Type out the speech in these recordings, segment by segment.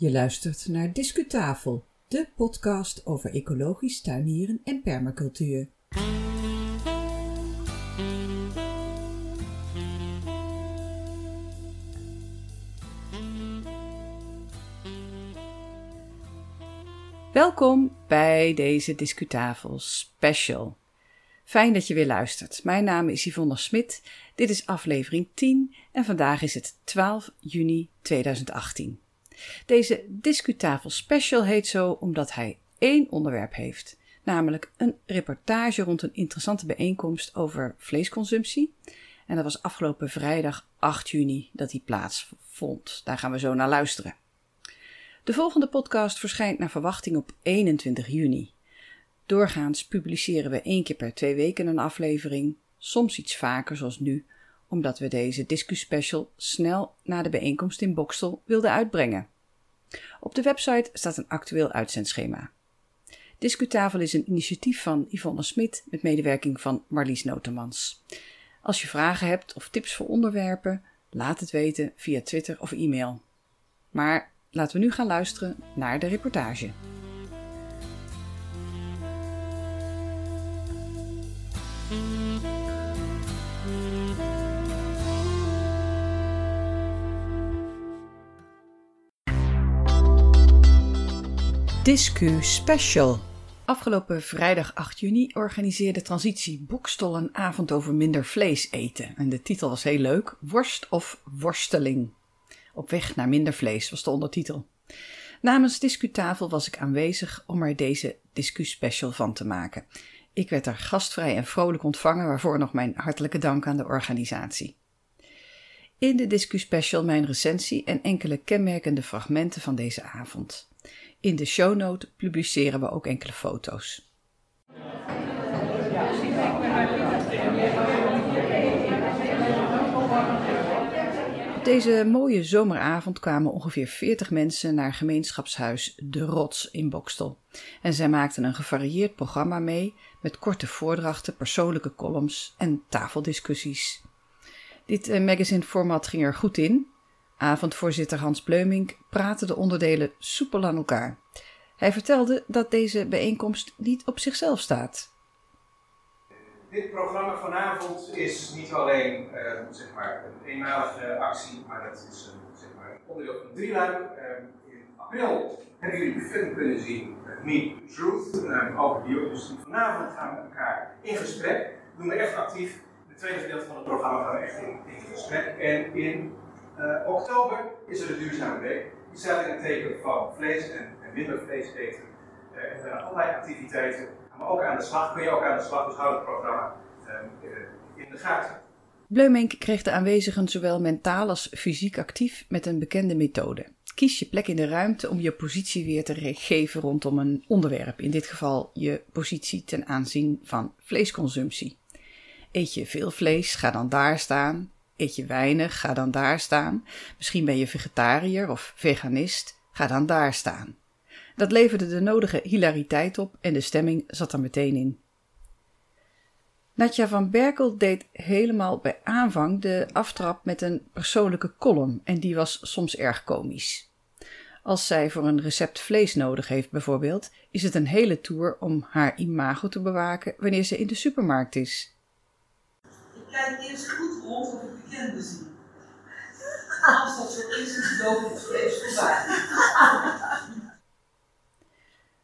Je luistert naar Discutafel, de podcast over ecologisch tuinieren en permacultuur. Welkom bij deze Discutafel special. Fijn dat je weer luistert. Mijn naam is Yvonne Smit. Dit is aflevering 10 en vandaag is het 12 juni 2018. Deze Discutafel Special heet zo omdat hij één onderwerp heeft, namelijk een reportage rond een interessante bijeenkomst over vleesconsumptie. En dat was afgelopen vrijdag 8 juni dat die plaatsvond. Daar gaan we zo naar luisteren. De volgende podcast verschijnt naar verwachting op 21 juni. Doorgaans publiceren we één keer per twee weken een aflevering, soms iets vaker zoals nu, omdat we deze Discu-special snel na de bijeenkomst in Bokstel wilden uitbrengen. Op de website staat een actueel uitzendschema. Discutafel is een initiatief van Yvonne Smit met medewerking van Marlies Notemans. Als je vragen hebt of tips voor onderwerpen, laat het weten via Twitter of e-mail. Maar laten we nu gaan luisteren naar de reportage. Discu Special. Afgelopen vrijdag 8 juni organiseerde Transitie Boekstol een avond over minder vlees eten. En de titel was heel leuk: Worst of Worsteling. Op weg naar minder vlees was de ondertitel. Namens Discutafel was ik aanwezig om er deze Discu Special van te maken. Ik werd er gastvrij en vrolijk ontvangen, waarvoor nog mijn hartelijke dank aan de organisatie. In de Discu Special mijn recensie en enkele kenmerkende fragmenten van deze avond. In de shownote publiceren we ook enkele foto's. Op deze mooie zomeravond kwamen ongeveer 40 mensen naar gemeenschapshuis De Rots in Bokstel. En zij maakten een gevarieerd programma mee met korte voordrachten, persoonlijke columns en tafeldiscussies. Dit eh, magazine-format ging er goed in Avondvoorzitter Hans Bleumink praatte de onderdelen soepel aan elkaar. Hij vertelde dat deze bijeenkomst niet op zichzelf staat. Dit programma vanavond is niet alleen uh, zeg maar een eenmalige actie, maar dat is een, zeg maar, onderdeel van een drieluik. Uh, in april hebben jullie de film kunnen zien, uh, Me Truth, uh, over bio-industrie. Vanavond gaan we met elkaar in gesprek. Doen we echt actief. Het tweede gedeelte van het programma gaan we echt in gesprek. En in uh, oktober is er de duurzame week. Die staat in het teken van vlees en, en minder vlees eten. Uh, er zijn allerlei activiteiten. Maar ook aan de slag, kun je ook aan de slag, dus houd het programma uh, in de gaten. Bleumink kreeg de aanwezigen zowel mentaal als fysiek actief met een bekende methode. Kies je plek in de ruimte om je positie weer te geven rondom een onderwerp, in dit geval je positie ten aanzien van vleesconsumptie. Eet je veel vlees, ga dan daar staan. Eet je weinig, ga dan daar staan. Misschien ben je vegetariër of veganist, ga dan daar staan. Dat leverde de nodige hilariteit op en de stemming zat er meteen in. Natja van Berkel deed helemaal bij aanvang de aftrap met een persoonlijke column en die was soms erg komisch. Als zij voor een recept vlees nodig heeft bijvoorbeeld, is het een hele tour om haar imago te bewaken wanneer ze in de supermarkt is. Ik kijk eerst goed rond of bekenden zie. Als dat zo is, is het ook.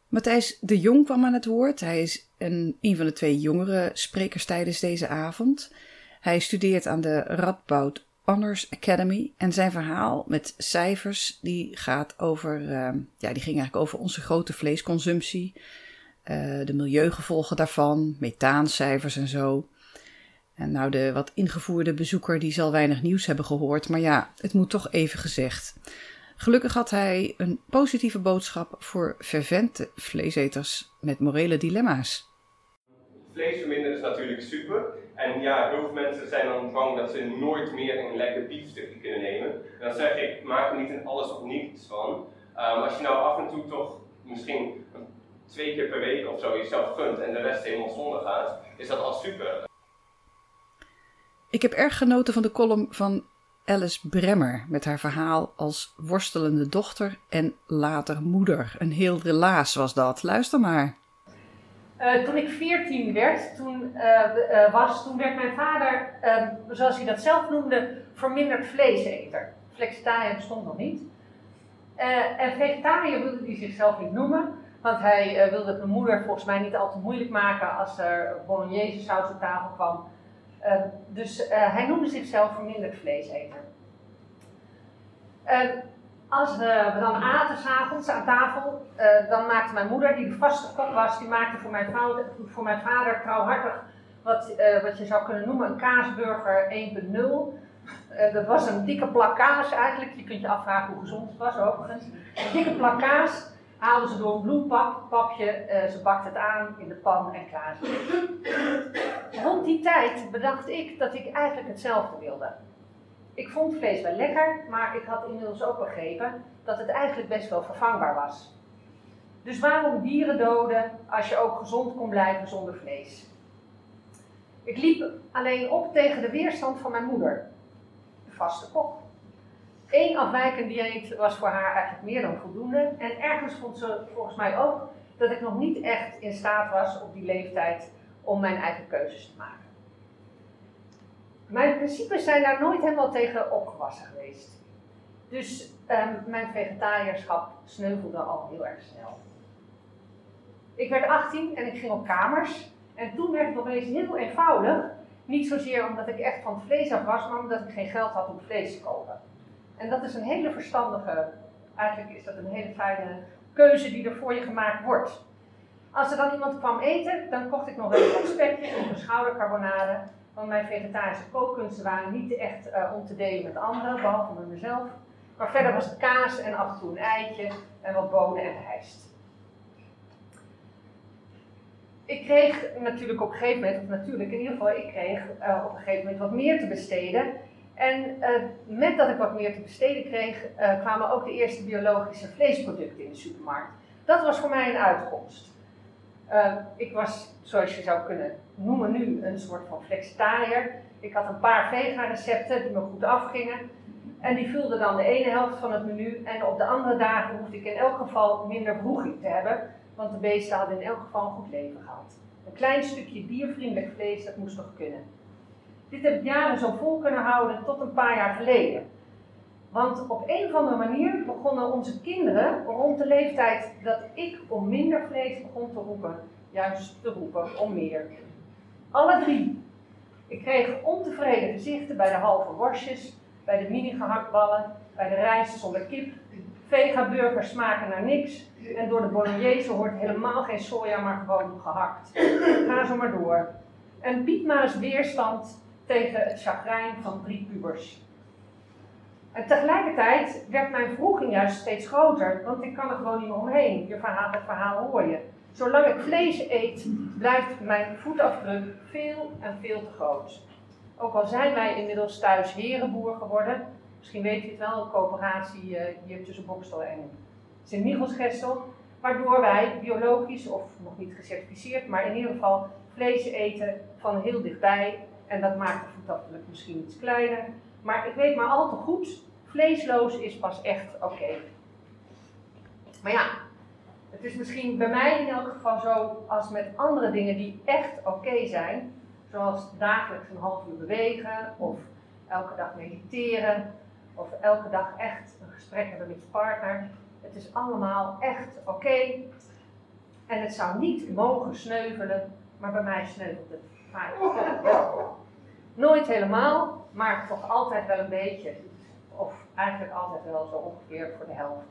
Matthijs de Jong kwam aan het woord. Hij is een, een van de twee jongere sprekers tijdens deze avond. Hij studeert aan de Radboud Honors Academy en zijn verhaal met cijfers die gaat over, uh, ja, die ging eigenlijk over onze grote vleesconsumptie, uh, de milieugevolgen daarvan, methaancijfers en zo. En nou, de wat ingevoerde bezoeker die zal weinig nieuws hebben gehoord, maar ja, het moet toch even gezegd. Gelukkig had hij een positieve boodschap voor fervente vleeseters met morele dilemma's. Vlees verminderen is natuurlijk super. En ja, heel veel mensen zijn dan bang dat ze nooit meer een lekker biefstukje kunnen nemen. En dan zeg ik, maak er niet in alles of niets van. Um, als je nou af en toe toch misschien twee keer per week of zo jezelf gunt en de rest helemaal zonder gaat, is dat al super. Ik heb erg genoten van de column van Alice Bremmer met haar verhaal als worstelende dochter en later moeder. Een heel relaas was dat. Luister maar. Uh, toen ik 14 werd, toen, uh, uh, was, toen werd mijn vader, ehm, zoals hij dat zelf noemde, verminderd vleeseter. Flexitariër bestond nog niet. en vegetariër wilde hij zichzelf niet noemen, want hij wilde het mijn moeder volgens mij niet al te moeilijk maken als er bolognese saus op tafel kwam. Ehm, dus hij noemde zichzelf verminderd vleeseter. Ehm, als we dan aten s'avonds aan tafel, dan maakte mijn moeder, die de vaste kok was, die maakte voor mijn, vader, voor mijn vader trouwhartig wat, wat je zou kunnen noemen een kaasburger 1.0. Uh, dat was een dikke plak kaas eigenlijk. Je kunt je afvragen hoe gezond het was overigens. Een dikke plak kaas haalden ze door een bloempapje. Uh, ze bakte het aan in de pan en klaar. Rond die tijd bedacht ik dat ik eigenlijk hetzelfde wilde. Ik vond vlees wel lekker, maar ik had inmiddels ook begrepen dat het eigenlijk best wel vervangbaar was. Dus waarom dieren doden als je ook gezond kon blijven zonder vlees? Ik liep alleen op tegen de weerstand van mijn moeder, de vaste kok. Eén afwijkend dieet was voor haar eigenlijk meer dan voldoende. En ergens vond ze volgens mij ook dat ik nog niet echt in staat was op die leeftijd om mijn eigen keuzes te maken. Mijn principes zijn daar nooit helemaal tegen opgewassen geweest. Dus um, mijn vegetariërschap sneuvelde al heel erg snel. Ik werd 18 en ik ging op kamers. En toen werd het opeens heel eenvoudig. Niet zozeer omdat ik echt van vlees af was, maar omdat ik geen geld had om vlees te kopen. En dat is een hele verstandige, eigenlijk is dat een hele fijne keuze die er voor je gemaakt wordt. Als er dan iemand kwam eten, dan kocht ik nog een wat spekje of een schoudercarbonade. Want mijn vegetarische kookkunsten waren niet echt uh, om te delen met anderen, behalve met mezelf. Maar verder was het kaas en af en toe een eitje en wat bonen en rijst. Ik kreeg natuurlijk op een gegeven moment, of natuurlijk in ieder geval, ik kreeg uh, op een gegeven moment wat meer te besteden. En uh, met dat ik wat meer te besteden kreeg, kwamen ook de eerste biologische vleesproducten in de supermarkt. Dat was voor mij een uitkomst. Uh, ik was, zoals je zou kunnen noemen nu, een soort van flexitariër. Ik had een paar vega-recepten die me goed afgingen. En die vulden dan de ene helft van het menu. En op de andere dagen hoefde ik in elk geval minder broeging te hebben. Want de beesten hadden in elk geval een goed leven gehad. Een klein stukje diervriendelijk vlees, dat moest toch kunnen. Dit heb ik jaren zo vol kunnen houden tot een paar jaar geleden. Want op een of andere manier begonnen onze kinderen rond de leeftijd dat ik om minder vlees begon te roepen, juist te roepen om meer. Alle drie. Ik kreeg ontevreden gezichten bij de halve worstjes, bij de mini-gehaktballen, bij de rijst zonder kip. Vega-burgers smaken naar niks. En door de bolognese hoort helemaal geen soja, maar gewoon gehakt. Ga zo maar door. En bied weerstand tegen het chagrijn van drie pubers. En tegelijkertijd werd mijn vroeging juist steeds groter, want ik kan er gewoon niet meer omheen. Je verhaal, het verhaal hoor je. Zolang ik vlees eet, blijft mijn voetafdruk veel en veel te groot. Ook al zijn wij inmiddels thuis herenboer geworden, misschien weet je het wel, een coöperatie hier tussen Bokstel en Sint-Michelsgestel, waardoor wij biologisch of nog niet gecertificeerd, maar in ieder geval vlees eten van heel dichtbij. En dat maakt de voetafdruk misschien iets kleiner. Maar ik weet maar al te goed Vleesloos is pas echt oké. Maar ja, het is misschien bij mij in elk geval zo als met andere dingen die echt oké zijn, zoals dagelijks een half uur bewegen, of elke dag mediteren, of elke dag echt een gesprek hebben met je partner. Het is allemaal echt oké. En het zou niet mogen sneuvelen, maar bij mij sneuvelt het vaak. Nooit helemaal, maar toch altijd wel een beetje. Of eigenlijk altijd wel zo ongeveer voor de helft.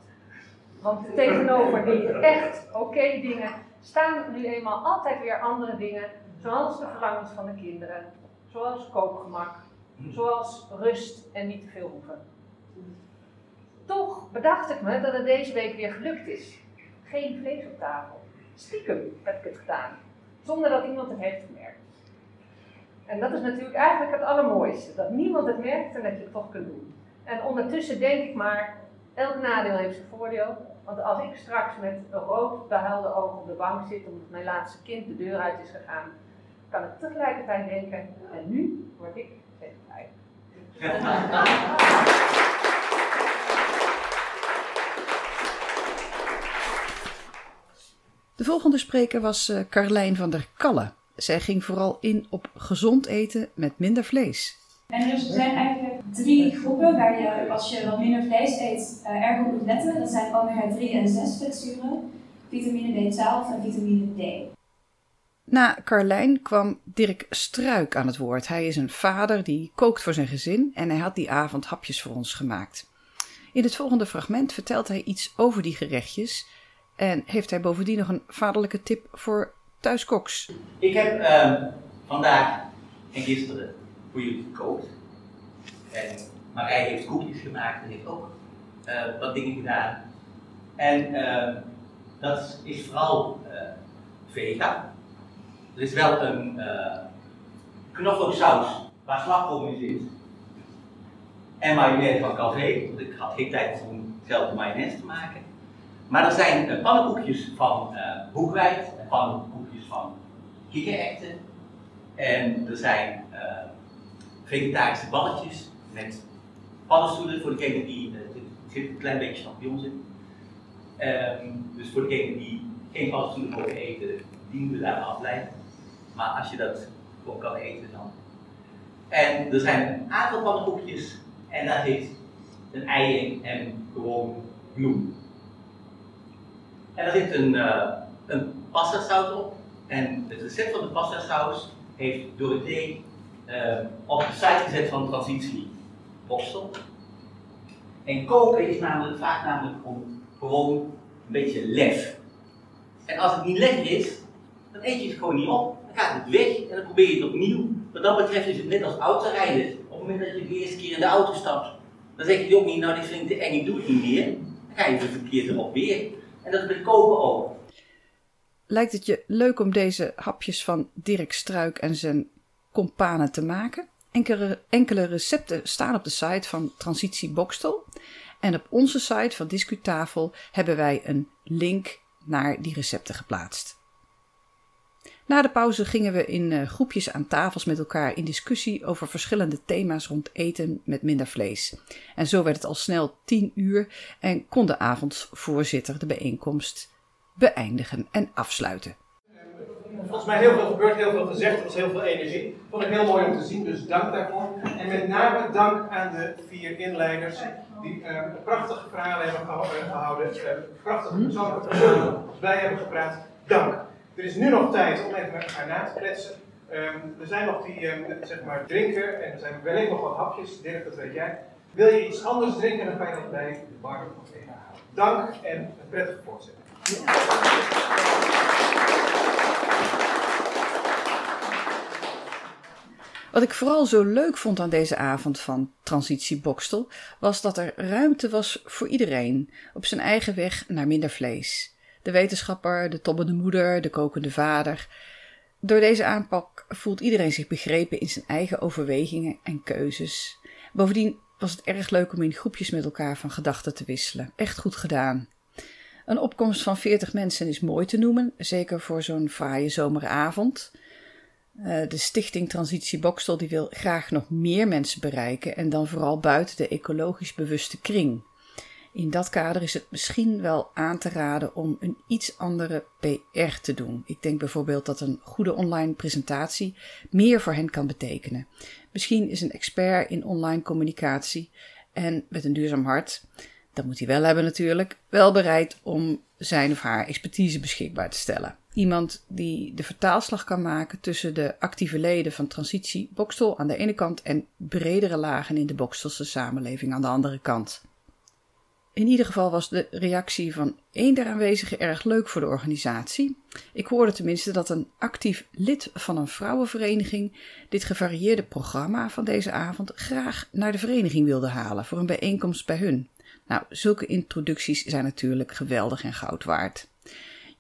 Want tegenover die echt oké dingen staan nu eenmaal altijd weer andere dingen, zoals de verlangens van de kinderen, zoals koopgemak, zoals rust en niet te veel hoeven. Toch bedacht ik me dat het deze week weer gelukt is. Geen vlees op tafel. Stiekem heb ik het gedaan, zonder dat iemand het heeft gemerkt. En dat is natuurlijk eigenlijk het allermooiste, dat niemand het merkt en dat je het toch kunt doen. En ondertussen denk ik maar, elk nadeel heeft zijn voordeel. Want als ik straks met een rood behuilde oog op de bank zit omdat mijn laatste kind de deur uit is gegaan, kan ik tegelijkertijd denken, en nu word ik vegetariër. De volgende spreker was uh, Carlijn van der Kalle. Zij ging vooral in op gezond eten met minder vlees. En er zijn eigenlijk drie groepen waar je, als je wat minder vlees eet, uh, erg op moet letten. Dat zijn omega-3 en 6 vetzuren, vitamine B12 en vitamine D. Na Carlijn kwam Dirk Struik aan het woord. Hij is een vader die kookt voor zijn gezin en hij had die avond hapjes voor ons gemaakt. In het volgende fragment vertelt hij iets over die gerechtjes en heeft hij bovendien nog een vaderlijke tip voor thuiskoks. Ik heb uh, vandaag en gisteren voor jullie gekookt. En Marij heeft koekjes gemaakt en heeft ook uh, wat dingen gedaan. En uh, dat is vooral uh, vega. Er is wel een knoflooksaus waar slagroom in zit. En mayonaise van Calvé, ik had geen tijd om zelf mayonaise te maken. Maar er zijn pannenkoekjes van boekweit, en pannenkoekjes van kikkererwten. En er zijn vegetarische balletjes met paddenstoelen voor degene die, uh, er zit een klein beetje champignons in. Um, dus voor degene die geen paddenstoelen mogen eten, dienen we daar afleiden. Maar als je dat gewoon kan eten dan. En er zijn een aantal pannenkoekjes en daar zit een ei in en gewoon bloem. En er zit een, uh, een op. En het recept van de pasta saus heeft Dorothee uh, op de site gezet van Transitie Borstel. En koken is namelijk vaak namelijk om gewoon een beetje lef. En als het niet lekker is, dan eet je het gewoon niet op. Dan gaat het weg en dan probeer je het opnieuw. Wat dat betreft is het net als autorijden. Op het moment dat je de eerste keer in de auto stapt, dan zeg je ook niet, nou dit vind ik te eng, ik doe het niet meer. Dan ga je de verkeerde op weer. En dat is koken ook. Lijkt het je leuk om deze hapjes van Dirk Struik en zijn companen te maken. Enkele, enkele recepten staan op de site van Transitie Bokstel. En op onze site van Discutafel hebben wij een link naar die recepten geplaatst. Na de pauze gingen we in uh, groepjes aan tafels met elkaar in discussie over verschillende thema's rond eten met minder vlees. En zo werd het al snel tien uur en kon de avondvoorzitter de bijeenkomst beëindigen en afsluiten volgens mij heel veel gebeurd, heel veel gezegd, er was heel veel energie. Vond ik heel mooi om te zien, dus dank daarvoor. En met name dank aan de vier inleiders die uh, prachtige verhalen hebben eh, gehouden, uh, prachtige persoonlijke verhalen wij hebben gepraat. Dank. Er is nu nog tijd om even met elkaar na te kletsen. Um, er zijn nog die um, zeg maar drinken en er zijn wellicht nog wat hapjes. Dirk, dat weet jij. Wil je iets anders drinken, dan kan je dat bij de bar nog even halen. Dank en een prettige voortzetting. Wat ik vooral zo leuk vond aan deze avond van Transitie Bokstel, was dat er ruimte was voor iedereen op zijn eigen weg naar minder vlees. De wetenschapper, de tobbende moeder, de kokende vader. Door deze aanpak voelt iedereen zich begrepen in zijn eigen overwegingen en keuzes. Bovendien was het erg leuk om in groepjes met elkaar van gedachten te wisselen. Echt goed gedaan. Een opkomst van 40 mensen is mooi te noemen, zeker voor zo'n fraaie zomeravond. Uh, de stichting Transitie Bokstel die wil graag nog meer mensen bereiken en dan vooral buiten de ecologisch bewuste kring. In dat kader is het misschien wel aan te raden om een iets andere PR te doen. Ik denk bijvoorbeeld dat een goede online presentatie meer voor hen kan betekenen. Misschien is een expert in online communicatie en met een duurzaam hart, dat moet hij wel hebben natuurlijk, wel bereid om zijn of haar expertise beschikbaar te stellen. Iemand die de vertaalslag kan maken tussen de actieve leden van Transitie Bokstel aan de ene kant en bredere lagen in de Bokstelse samenleving aan de andere kant. In ieder geval was de reactie van één der aanwezigen erg leuk voor de organisatie. Ik hoorde tenminste dat een actief lid van een vrouwenvereniging dit gevarieerde programma van deze avond graag naar de vereniging wilde halen voor een bijeenkomst bij hun. Nou, zulke introducties zijn natuurlijk geweldig en goud waard.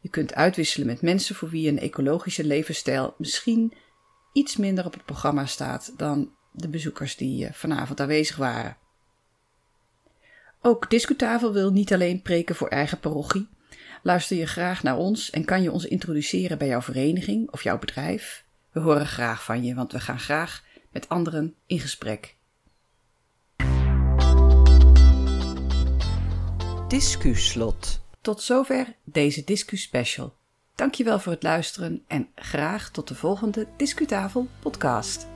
Je kunt uitwisselen met mensen voor wie een ecologische levensstijl misschien iets minder op het programma staat dan de bezoekers die eh, vanavond aanwezig waren. Ook Discutabel wil niet alleen preken voor eigen parochie. Luister je graag naar ons en kan je ons introduceren bij jouw vereniging of jouw bedrijf? We horen graag van je, want we gaan graag met anderen in gesprek. Discuslot. Tot zover deze Discus Special. Dankjewel voor het luisteren en graag tot de volgende Discutafel podcast.